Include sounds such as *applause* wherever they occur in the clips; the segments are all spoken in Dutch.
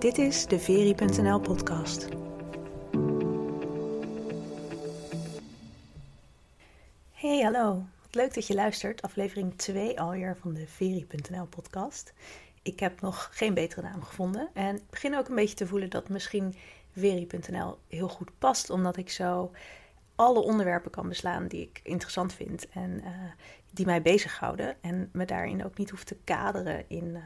Dit is de Veri.nl podcast. Hey, hallo. Leuk dat je luistert. Aflevering 2 alweer van de Veri.nl podcast. Ik heb nog geen betere naam gevonden en ik begin ook een beetje te voelen dat misschien Veri.nl heel goed past, omdat ik zo alle onderwerpen kan beslaan die ik interessant vind en uh, die mij bezighouden. En me daarin ook niet hoef te kaderen in, uh,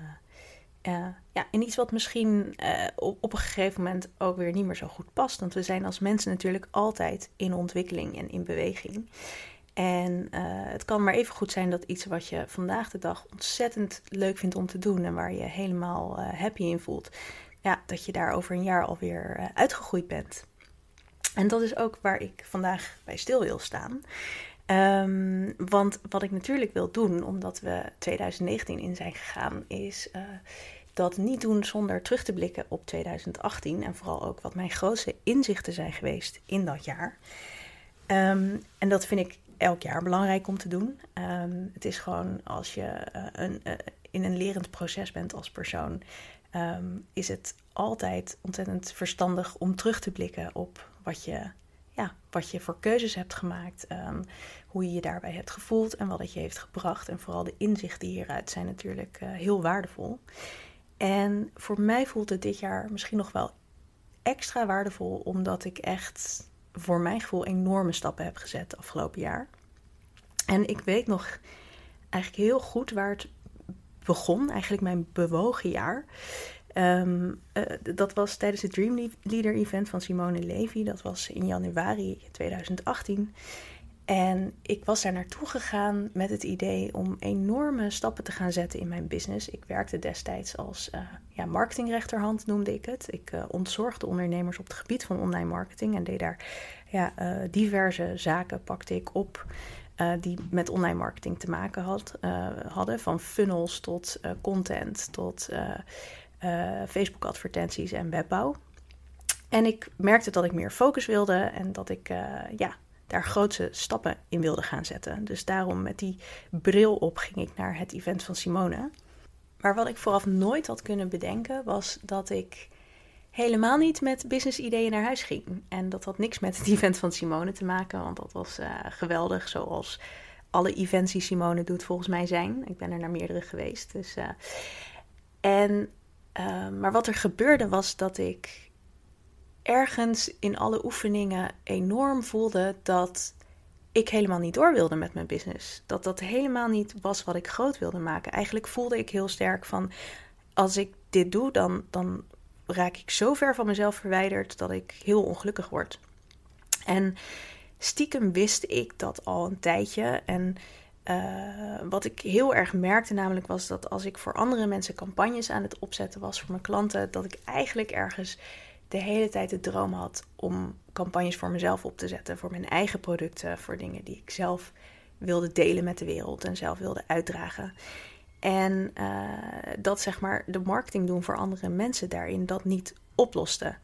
uh, ja, in iets wat misschien op, op een gegeven moment ook weer niet meer zo goed past. Want we zijn als mensen natuurlijk altijd in ontwikkeling en in beweging. En het kan maar even goed zijn dat iets wat je vandaag de dag ontzettend leuk vindt om te doen en waar je helemaal happy in voelt, ja, dat je daar over een jaar alweer uitgegroeid bent. En dat is ook waar ik vandaag bij stil wil staan. Um, want wat ik natuurlijk wil doen, omdat we 2019 in zijn gegaan, is uh, dat niet doen zonder terug te blikken op 2018. En vooral ook wat mijn grootste inzichten zijn geweest in dat jaar. Um, en dat vind ik elk jaar belangrijk om te doen. Um, het is gewoon als je uh, een, uh, in een lerend proces bent als persoon, is het altijd ontzettend verstandig om terug te blikken op wat je, ja, wat je voor keuzes hebt gemaakt, um, hoe je je daarbij hebt gevoeld en wat het je heeft gebracht. En vooral de inzichten hieruit zijn natuurlijk uh, heel waardevol. En voor mij voelt het dit jaar misschien nog wel extra waardevol, omdat ik echt voor mijn gevoel enorme stappen heb gezet afgelopen jaar. En ik weet nog eigenlijk heel goed waar het begon, eigenlijk mijn bewogen jaar. Um, uh, dat was tijdens het Dream Leader event van Simone Levy. Dat was in januari 2018. En ik was daar naartoe gegaan met het idee om enorme stappen te gaan zetten in mijn business. Ik werkte destijds als uh, ja, marketingrechterhand, noemde ik het. Ik uh, ontzorgde ondernemers op het gebied van online marketing en deed daar ja, diverse zaken, pakte ik op. die met online marketing te maken had, hadden. Van funnels tot content, tot uh, Facebook-advertenties en webbouw. En ik merkte dat ik meer focus wilde en dat ik uh, ja, daar grootse stappen in wilde gaan zetten. Dus daarom met die bril op ging ik naar het event van Simone. Maar wat ik vooraf nooit had kunnen bedenken was dat ik helemaal niet met business ideeën naar huis ging. En dat had niks met het event van Simone te maken, want dat was uh, geweldig, zoals alle events die Simone doet volgens mij zijn. Ik ben er naar meerdere geweest. Dus, en uh, maar wat er gebeurde was dat ik ergens in alle oefeningen enorm voelde dat ik helemaal niet door wilde met mijn business. Dat dat helemaal niet was wat ik groot wilde maken. Eigenlijk voelde ik heel sterk van als ik dit doe, dan, dan raak ik zo ver van mezelf verwijderd dat ik heel ongelukkig word. En stiekem wist ik dat al een tijdje. En uh, wat ik heel erg merkte namelijk was dat als ik voor andere mensen campagnes aan het opzetten was voor mijn klanten, dat ik eigenlijk ergens de hele tijd de droom had om campagnes voor mezelf op te zetten, voor mijn eigen producten, voor dingen die ik zelf wilde delen met de wereld en zelf wilde uitdragen. En uh, dat zeg maar de marketing doen voor andere mensen daarin dat niet oploste.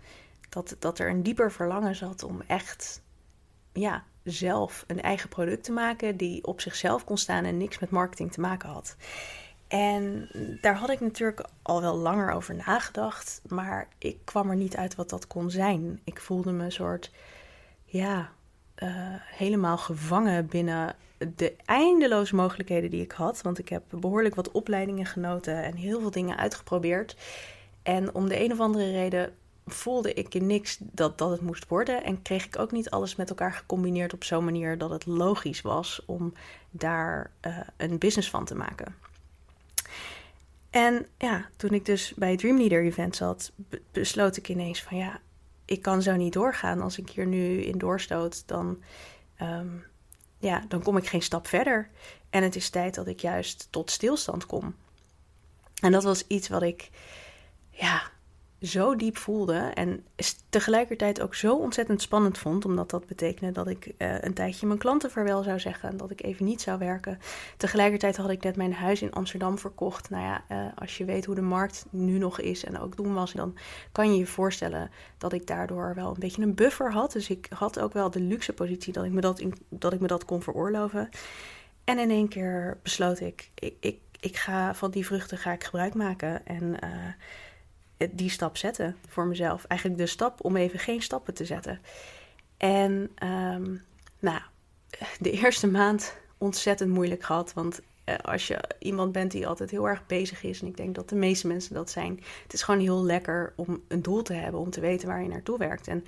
Dat, dat er een dieper verlangen zat om echt ja, zelf een eigen product te maken die op zichzelf kon staan en niks met marketing te maken had. En daar had ik natuurlijk al wel langer over nagedacht, maar ik kwam er niet uit wat dat kon zijn. Ik voelde me een soort, ja, uh, helemaal gevangen binnen de eindeloze mogelijkheden die ik had. Want ik heb behoorlijk wat opleidingen genoten en heel veel dingen uitgeprobeerd. En om de een of andere reden voelde ik in niks dat, dat het moest worden. En kreeg ik ook niet alles met elkaar gecombineerd op zo'n manier dat het logisch was om daar uh, een business van te maken. En ja, toen ik dus bij het Dream Leader event zat, besloot ik ineens van ja, ik kan zo niet doorgaan. Als ik hier nu in doorstoot, dan, um, ja, dan kom ik geen stap verder. En het is tijd dat ik juist tot stilstand kom. En dat was iets wat ik, ja, zo diep voelde. En tegelijkertijd ook zo ontzettend spannend vond. Omdat dat betekende dat ik uh, een tijdje mijn klanten vaarwel zou zeggen. En dat ik even niet zou werken. Tegelijkertijd had ik net mijn huis in Amsterdam verkocht. Nou ja, uh, als je weet hoe de markt nu nog is en ook toen was. Dan kan je je voorstellen dat ik daardoor wel een beetje een buffer had. Dus ik had ook wel de luxe positie dat ik me dat, dat, ik me dat kon veroorloven. En in één keer besloot ik, ik, ik, ik ga van die vruchten ga ik gebruik maken. En... Uh, die stap zetten voor mezelf. Eigenlijk de stap om even geen stappen te zetten. En ehm, nou, de eerste maand ontzettend moeilijk gehad. Want eh, als je iemand bent die altijd heel erg bezig is, en ik denk dat de meeste mensen dat zijn, het is gewoon heel lekker om een doel te hebben, om te weten waar je naartoe werkt. En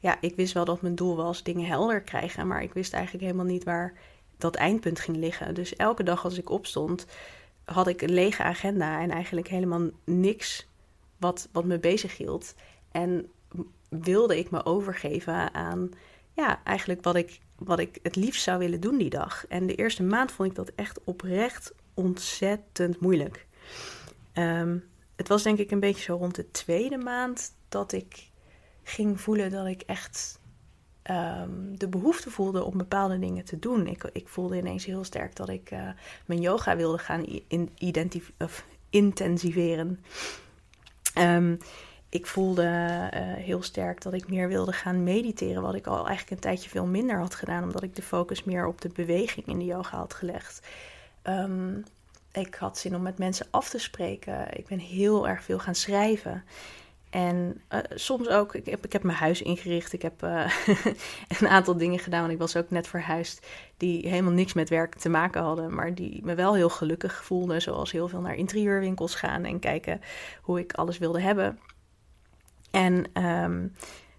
ja, ik wist wel dat mijn doel was dingen helder krijgen, maar ik wist eigenlijk helemaal niet waar dat eindpunt ging liggen. Dus elke dag als ik opstond, had ik een lege agenda en eigenlijk helemaal niks wat, wat me bezig hield. En wilde ik me overgeven aan ja, eigenlijk wat ik, wat ik het liefst zou willen doen die dag. En de eerste maand vond ik dat echt oprecht ontzettend moeilijk. Ehm, het was denk ik een beetje zo rond de tweede maand dat ik ging voelen dat ik echt ehm, de behoefte voelde om bepaalde dingen te doen. Ik, ik voelde ineens heel sterk dat ik uh, mijn yoga wilde gaan in, of intensiveren. Um, ik voelde uh, heel sterk dat ik meer wilde gaan mediteren, wat ik al eigenlijk een tijdje veel minder had gedaan, omdat ik de focus meer op de beweging in de yoga had gelegd. Um, ik had zin om met mensen af te spreken. Ik ben heel erg veel gaan schrijven. En uh, soms ook, ik heb, ik heb mijn huis ingericht. Ik heb uh, *laughs* een aantal dingen gedaan. Want ik was ook net verhuisd. Die helemaal niks met werk te maken hadden. Maar die me wel heel gelukkig voelden. Zoals heel veel naar interieurwinkels gaan. En kijken hoe ik alles wilde hebben. En um,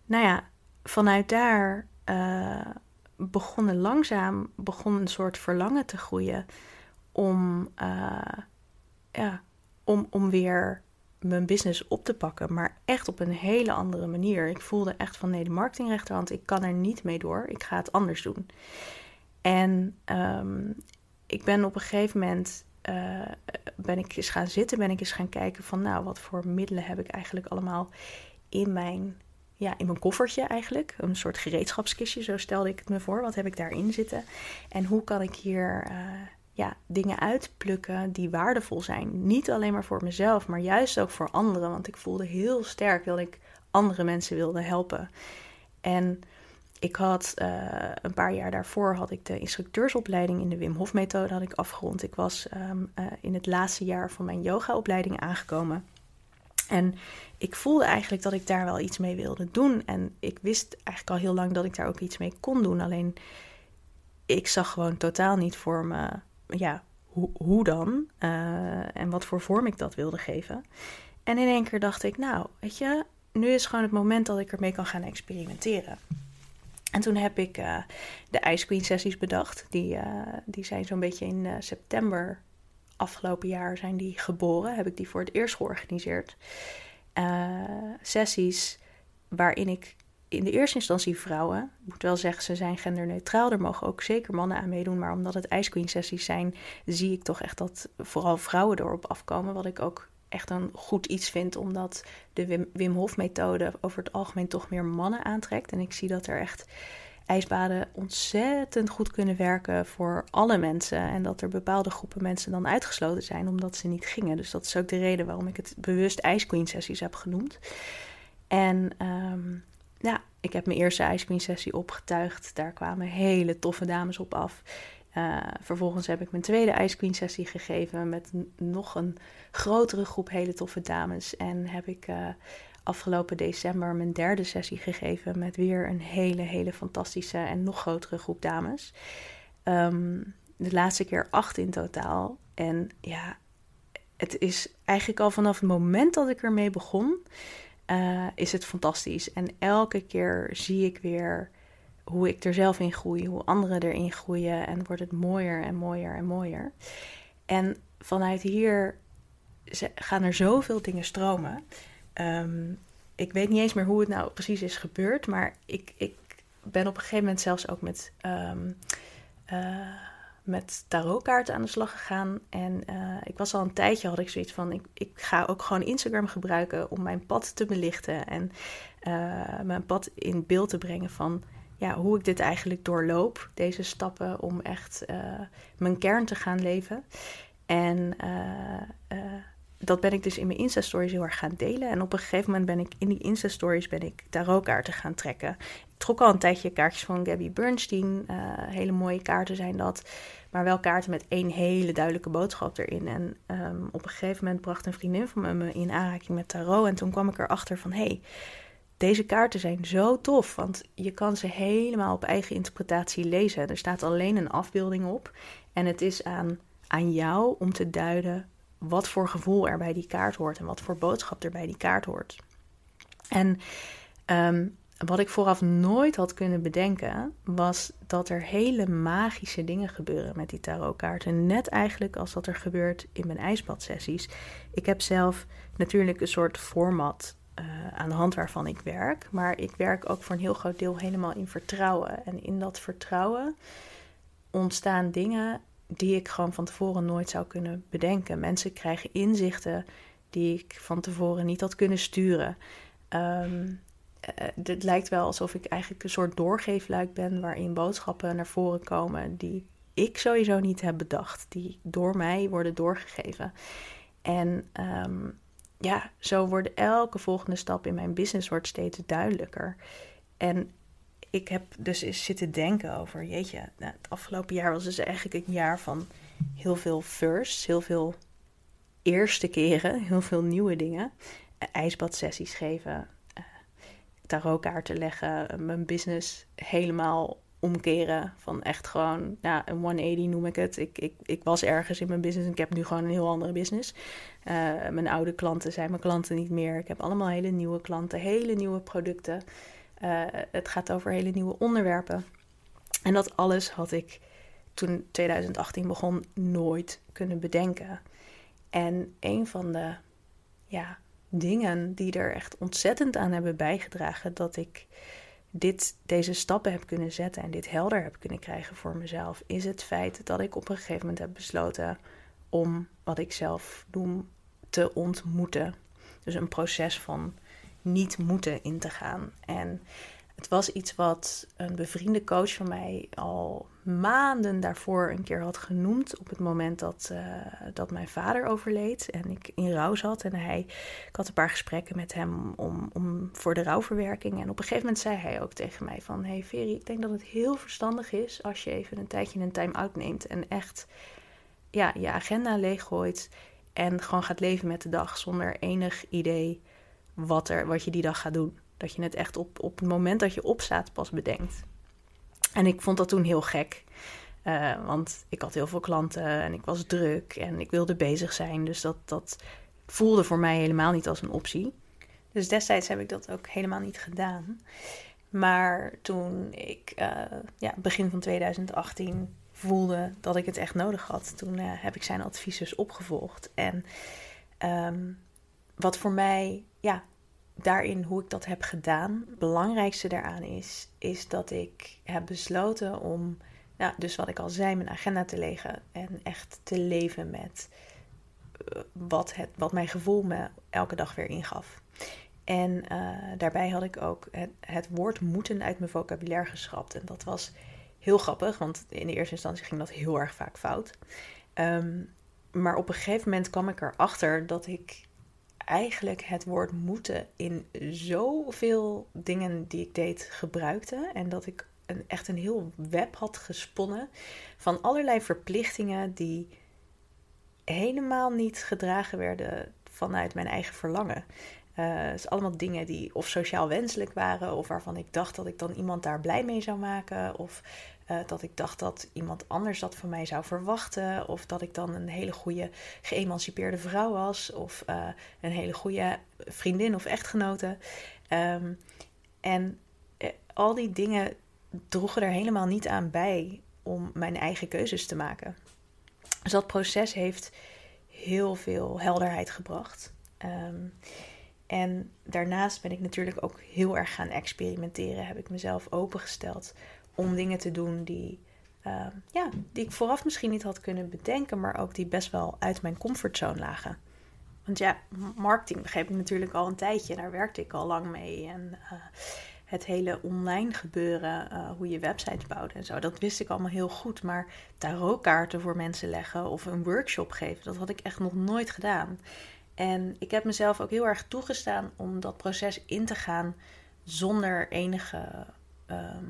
nou ja, vanuit daar uh, begonnen langzaam begon een soort verlangen te groeien. Om, ja, om, om weer mijn business op te pakken, maar echt op een hele andere manier. Ik voelde echt van nee, de marketingrechterhand, ik kan er niet mee door. Ik ga het anders doen. En um, ik ben op een gegeven moment uh, ben ik eens gaan zitten, ben ik eens gaan kijken van nou, wat voor middelen heb ik eigenlijk allemaal in mijn, ja, in mijn koffertje eigenlijk. Een soort gereedschapskistje, zo stelde ik het me voor. Wat heb ik daarin zitten? En hoe kan ik hier uh, ja, dingen uitplukken die waardevol zijn. Niet alleen maar voor mezelf, maar juist ook voor anderen. Want ik voelde heel sterk dat ik andere mensen wilde helpen. En ik had uh, een paar jaar daarvoor had ik de instructeursopleiding in de Wim Hof methode had ik afgerond. Ik was um, uh, in het laatste jaar van mijn yogaopleiding aangekomen. En ik voelde eigenlijk dat ik daar wel iets mee wilde doen. En ik wist eigenlijk al heel lang dat ik daar ook iets mee kon doen. Alleen ik zag gewoon totaal niet voor me ja, hoe, hoe dan uh, en wat voor vorm ik dat wilde geven. En in één keer dacht ik, nou, weet je, nu is gewoon het moment dat ik ermee kan gaan experimenteren. En toen heb ik uh, de Ice Queen sessies bedacht. Die, uh, die zijn zo'n beetje in september afgelopen jaar zijn die geboren. Heb ik die voor het eerst georganiseerd. sessies waarin ik in de eerste instantie vrouwen. Ik moet wel zeggen, ze zijn genderneutraal. Er mogen ook zeker mannen aan meedoen. Maar omdat het Ice Queen sessies zijn, zie ik toch echt dat vooral vrouwen erop afkomen. Wat ik ook echt een goed iets vind, omdat de Wim, Hof methode over het algemeen toch meer mannen aantrekt. En ik zie dat er echt ijsbaden ontzettend goed kunnen werken voor alle mensen. En dat er bepaalde groepen mensen dan uitgesloten zijn omdat ze niet gingen. Dus dat is ook de reden waarom ik het bewust Ice Queen sessies heb genoemd. En um, ja, ik heb mijn eerste Ice Queen sessie opgetuigd. Daar kwamen hele toffe dames op af. Uh, vervolgens heb ik mijn tweede Ice Queen sessie gegeven met nog een grotere groep hele toffe dames. En heb ik uh, afgelopen december mijn derde sessie gegeven met weer een hele, hele fantastische en nog grotere groep dames. Um, de laatste keer acht in totaal. En ja, het is eigenlijk al vanaf het moment dat ik ermee begon uh, is het fantastisch. En elke keer zie ik weer hoe ik er zelf in groei, hoe anderen erin groeien. En wordt het mooier en mooier en mooier. En vanuit hier gaan er zoveel dingen stromen. Um, ik weet niet eens meer hoe het nou precies is gebeurd. Maar ik, ik ben op een gegeven moment zelfs ook met. Um, uh, met tarotkaarten aan de slag gegaan. En uh, ik was al een tijdje, had ik zoiets van, ik, ik ga ook gewoon Instagram gebruiken om mijn pad te belichten. En uh, mijn pad in beeld te brengen van ja, hoe ik dit eigenlijk doorloop. Deze stappen om echt uh, mijn kern te gaan leven. En dat ben ik dus in mijn Insta-stories heel erg gaan delen. En op een gegeven moment ben ik in die Insta-stories ben ik tarotkaarten gaan trekken. Trok al een tijdje kaartjes van Gabby Bernstein. Uh, hele mooie kaarten zijn dat. Maar wel kaarten met één hele duidelijke boodschap erin. En ehm, op een gegeven moment bracht een vriendin van me me in aanraking met tarot. En toen kwam ik erachter van... Hey, deze kaarten zijn zo tof, want je kan ze helemaal op eigen interpretatie lezen. Er staat alleen een afbeelding op en het is aan, aan jou om te duiden wat voor gevoel er bij die kaart hoort en wat voor boodschap er bij die kaart hoort. En um, wat ik vooraf nooit had kunnen bedenken, was dat er hele magische dingen gebeuren met die tarotkaarten. Net eigenlijk als dat er gebeurt in mijn ijsbadsessies. Ik heb zelf natuurlijk een soort format uh, aan de hand waarvan ik werk. Maar ik werk ook voor een heel groot deel helemaal in vertrouwen. En in dat vertrouwen ontstaan dingen die ik gewoon van tevoren nooit zou kunnen bedenken. Mensen krijgen inzichten die ik van tevoren niet had kunnen sturen. Um, het lijkt wel alsof ik eigenlijk een soort doorgeefluik ben waarin boodschappen naar voren komen die ik sowieso niet heb bedacht, die door mij worden doorgegeven. En um, ja, zo wordt elke volgende stap in mijn business wordt steeds duidelijker. En ik heb dus eens zitten denken over, jeetje, nou, het afgelopen jaar was dus eigenlijk een jaar van heel veel firsts, heel veel eerste keren, heel veel nieuwe dingen. ijsbadsessies geven, tarotkaarten leggen, mijn business helemaal omkeren. Van echt gewoon, ja, een 180 noem ik het. Ik, ik, ik was ergens in mijn business en ik heb nu gewoon een heel andere business. Uh, mijn oude klanten zijn mijn klanten niet meer. Ik heb allemaal hele nieuwe klanten, hele nieuwe producten. Uh, het gaat over hele nieuwe onderwerpen. En dat alles had ik toen 2018 begon nooit kunnen bedenken. En een van de ja, dingen die er echt ontzettend aan hebben bijgedragen dat ik dit, deze stappen heb kunnen zetten en dit helder heb kunnen krijgen voor mezelf, is het feit dat ik op een gegeven moment heb besloten om wat ik zelf noem te ontmoeten. Dus een proces van niet moeten in te gaan. En het was iets wat een bevriende coach van mij al maanden daarvoor een keer had genoemd. Op het moment dat, uh, dat mijn vader overleed en ik in rouw zat. En hij, ik had een paar gesprekken met hem om, om, voor de rouwverwerking. En op een gegeven moment zei hij ook tegen mij van... Hey Veri, ik denk dat het heel verstandig is als je even een tijdje een time-out neemt. En echt ja, je agenda leeggooit. En gewoon gaat leven met de dag zonder enig idee wat, er, wat je die dag gaat doen. Dat je het echt op, op het moment dat je opstaat pas bedenkt. En ik vond dat toen heel gek. Uh, want ik had heel veel klanten en ik was druk en ik wilde bezig zijn. Dus dat, dat voelde voor mij helemaal niet als een optie. Dus destijds heb ik dat ook helemaal niet gedaan. Maar toen ik uh, ja, begin van 2018 voelde dat ik het echt nodig had, toen uh, heb ik zijn advies dus opgevolgd. En um, wat voor mij ja, daarin hoe ik dat heb gedaan, het belangrijkste daaraan is, is dat ik heb besloten om, nou, dus wat ik al zei, mijn agenda te leggen en echt te leven met eh, wat, het, wat mijn gevoel me elke dag weer ingaf. En uh, daarbij had ik ook het, woord moeten uit mijn vocabulaire geschrapt. En dat was heel grappig, want in de eerste instantie ging dat heel erg vaak fout. Um, maar op een gegeven moment kwam ik erachter dat ik eigenlijk het woord moeten in zoveel dingen die ik deed gebruikte. En dat ik een, echt een heel web had gesponnen van allerlei verplichtingen die helemaal niet gedragen werden vanuit mijn eigen verlangen. Uh, dus allemaal dingen die of sociaal wenselijk waren, of waarvan ik dacht dat ik dan iemand daar blij mee zou maken, of uh, dat ik dacht dat iemand anders dat van mij zou verwachten. Of dat ik dan een hele goede geëmancipeerde vrouw was. Of uh, een hele goede vriendin of echtgenote. Um, en al die dingen droegen er helemaal niet aan bij om mijn eigen keuzes te maken. Dus dat proces heeft heel veel helderheid gebracht. Um, en daarnaast ben ik natuurlijk ook heel erg gaan experimenteren. Heb ik mezelf opengesteld om dingen te doen die, uh, ja, die ik vooraf misschien niet had kunnen bedenken, maar ook die best wel uit mijn comfortzone lagen. Want ja, marketing begreep ik natuurlijk al een tijdje, daar werkte ik al lang mee. En uh, het hele online gebeuren, uh, hoe je websites bouwt en zo, dat wist ik allemaal heel goed. Maar tarotkaarten voor mensen leggen of een workshop geven, dat had ik echt nog nooit gedaan. En ik heb mezelf ook heel erg toegestaan om dat proces in te gaan zonder enige ehm,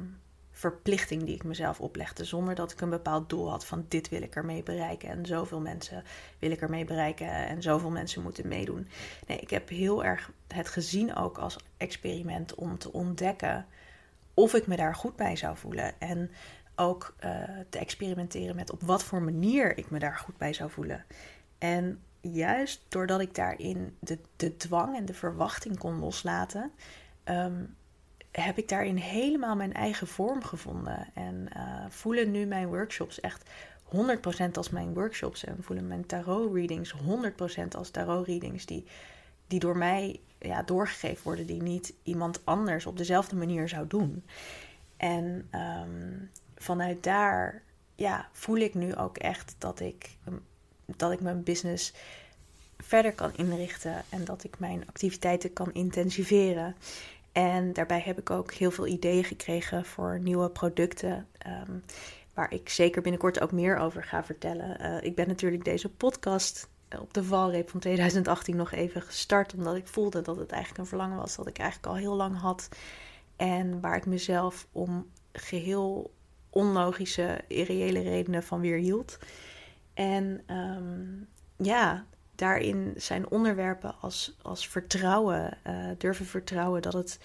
verplichting die ik mezelf oplegde. Zonder dat ik een bepaald doel had van dit wil ik ermee bereiken. En zoveel mensen wil ik ermee bereiken. En zoveel mensen moeten meedoen. Nee, ik heb heel erg het gezien ook als experiment om te ontdekken of ik me daar goed bij zou voelen. En ook uh, te experimenteren met op wat voor manier ik me daar goed bij zou voelen. En juist doordat ik daarin de, de dwang en de verwachting kon loslaten, ehm, heb ik daarin helemaal mijn eigen vorm gevonden. En uh, voelen nu mijn workshops echt 100% als mijn workshops. En voelen mijn tarot readings 100% als tarot readings die, die door mij ja, doorgegeven worden. Die niet iemand anders op dezelfde manier zou doen. En ehm, vanuit daar ja, voel ik nu ook echt dat ik, dat ik mijn business verder kan inrichten. En dat ik mijn activiteiten kan intensiveren. En daarbij heb ik ook heel veel ideeën gekregen voor nieuwe producten. Ehm, waar ik zeker binnenkort ook meer over ga vertellen. Uh, ik ben natuurlijk deze podcast op de valreep van 2018 nog even gestart. Omdat ik voelde dat het eigenlijk een verlangen was dat ik eigenlijk al heel lang had. En waar ik mezelf om geheel onlogische, irreële redenen van weer hield. En um, ja, daarin zijn onderwerpen als, als vertrouwen, uh, durven vertrouwen dat het,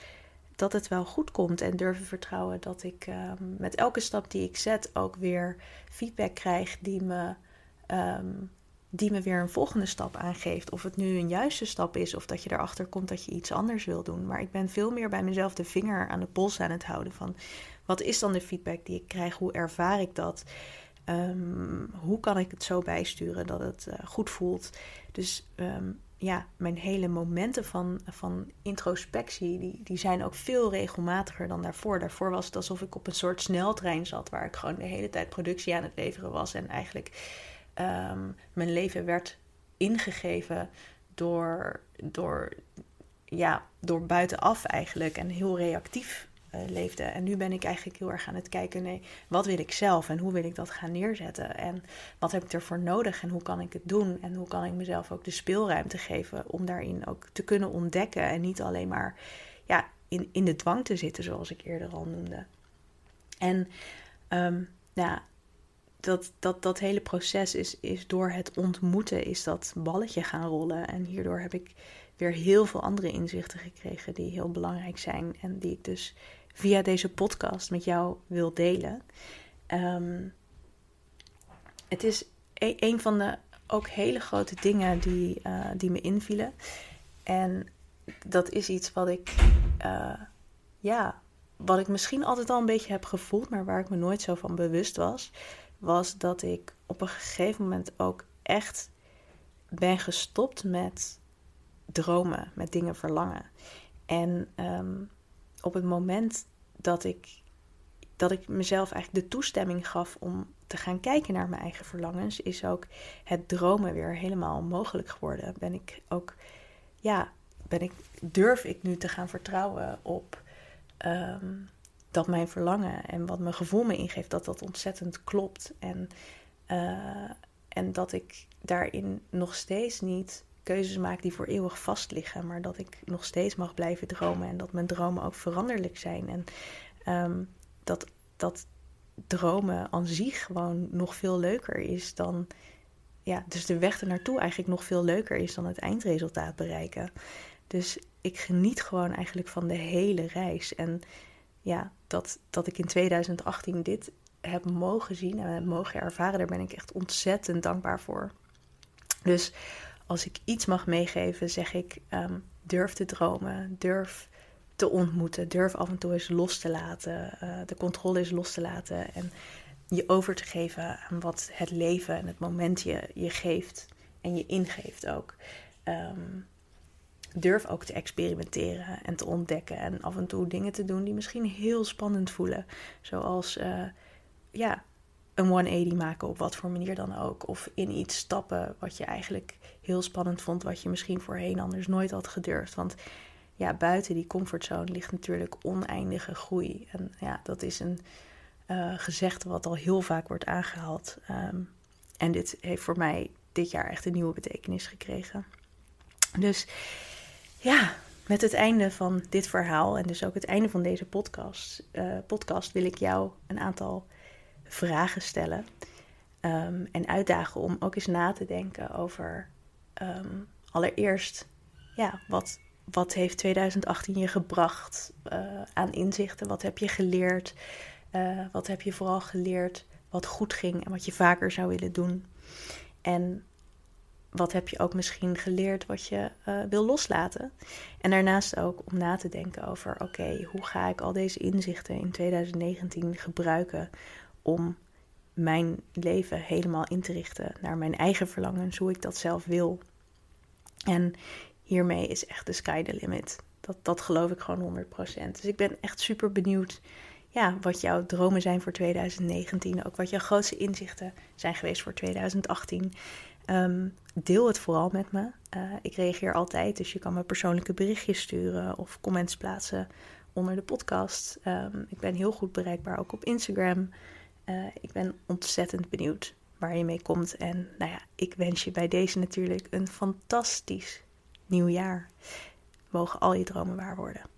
dat het wel goed komt. En durven vertrouwen dat ik um, met elke stap die ik zet ook weer feedback krijg die me, um, die me weer een volgende stap aangeeft. Of het nu een juiste stap is of dat je erachter komt dat je iets anders wil doen. Maar ik ben veel meer bij mezelf de vinger aan de pols aan het houden van wat is dan de feedback die ik krijg? Hoe ervaar ik dat? Um, hoe kan ik het zo bijsturen dat het uh, goed voelt? Dus um, ja, mijn hele momenten van, van introspectie, die, die zijn ook veel regelmatiger dan daarvoor. Daarvoor was het alsof ik op een soort sneltrein zat, waar ik gewoon de hele tijd productie aan het leveren was. En eigenlijk um, mijn leven werd ingegeven door, door, ja, door buitenaf eigenlijk en heel reactief uh, leefde. En nu ben ik eigenlijk heel erg aan het kijken, nee, wat wil ik zelf en hoe wil ik dat gaan neerzetten? En wat heb ik ervoor nodig en hoe kan ik het doen? En hoe kan ik mezelf ook de speelruimte geven om daarin ook te kunnen ontdekken en niet alleen maar ja, in, in de dwang te zitten, zoals ik eerder al noemde. En um, ja, dat, dat, dat hele proces is, is door het ontmoeten, is dat balletje gaan rollen. En hierdoor heb ik weer heel veel andere inzichten gekregen die heel belangrijk zijn. En die ik dus via deze podcast met jou wil delen. Um, het is e-, een van de ook hele grote dingen die, uh, die me invielen. En dat is iets wat ik, uh, ja, wat ik misschien altijd al een beetje heb gevoeld, maar waar ik me nooit zo van bewust was, was dat ik op een gegeven moment ook echt ben gestopt met dromen, met dingen verlangen. En um, op het moment dat ik, dat ik mezelf eigenlijk de toestemming gaf om te gaan kijken naar mijn eigen verlangens, is ook het dromen weer helemaal mogelijk geworden. Ben ik ook, ja, ben ik, durf ik nu te gaan vertrouwen op um, dat mijn verlangen en wat mijn gevoel me ingeeft, dat dat ontzettend klopt. En, uh, en dat ik daarin nog steeds niet keuzes maak die voor eeuwig vast liggen, maar dat ik nog steeds mag blijven dromen en dat mijn dromen ook veranderlijk zijn. En um, dat, dat dromen aan zich gewoon nog veel leuker is dan. Ja, dus de weg er naartoe eigenlijk nog veel leuker is dan het eindresultaat bereiken. Dus ik geniet gewoon eigenlijk van de hele reis. En ja, dat, dat ik in 2018 dit heb mogen zien en mogen ervaren, daar ben ik echt ontzettend dankbaar voor. Dus als ik iets mag meegeven, zeg ik: um, durf te dromen, durf te ontmoeten, durf af en toe eens los te laten, uh, de controle eens los te laten en je over te geven aan wat het leven en het moment je, je geeft en je ingeeft ook. Um, durf ook te experimenteren en te ontdekken en af en toe dingen te doen die misschien heel spannend voelen, zoals uh, ja, een 180 maken op wat voor manier dan ook. Of in iets stappen wat je eigenlijk heel spannend vond, wat je misschien voorheen anders nooit had gedurfd. Want ja, buiten die comfortzone ligt natuurlijk oneindige groei. En ja, dat is een uh, gezegde wat al heel vaak wordt aangehaald. Um, en dit heeft voor mij dit jaar echt een nieuwe betekenis gekregen. Dus ja, met het einde van dit verhaal en dus ook het einde van deze podcast, uh, podcast wil ik jou een aantal vragen stellen. Ehm, en uitdagen om ook eens na te denken over ehm, allereerst, ja, wat, wat heeft 2018 je gebracht uh, aan inzichten? Wat heb je geleerd? Uh, wat heb je vooral geleerd wat goed ging en wat je vaker zou willen doen? En wat heb je ook misschien geleerd wat je uh, wil loslaten? En daarnaast ook om na te denken over: oké, hoe ga ik al deze inzichten in 2019 gebruiken om mijn leven helemaal in te richten naar mijn eigen verlangens, hoe ik dat zelf wil. En hiermee is echt de sky the limit. Dat, dat geloof ik gewoon 100%. Dus ik ben echt super benieuwd ja, wat jouw dromen zijn voor 2019. Ook wat jouw grootste inzichten zijn geweest voor 2018. Ehm, deel het vooral met me. Uh, ik reageer altijd, dus je kan me persoonlijke berichtjes sturen of comments plaatsen onder de podcast. Um, ik ben heel goed bereikbaar ook op Instagram. Uh, ik ben ontzettend benieuwd waar je mee komt. En nou ja, ik wens je bij deze natuurlijk een fantastisch nieuw jaar. Mogen al je dromen waar worden.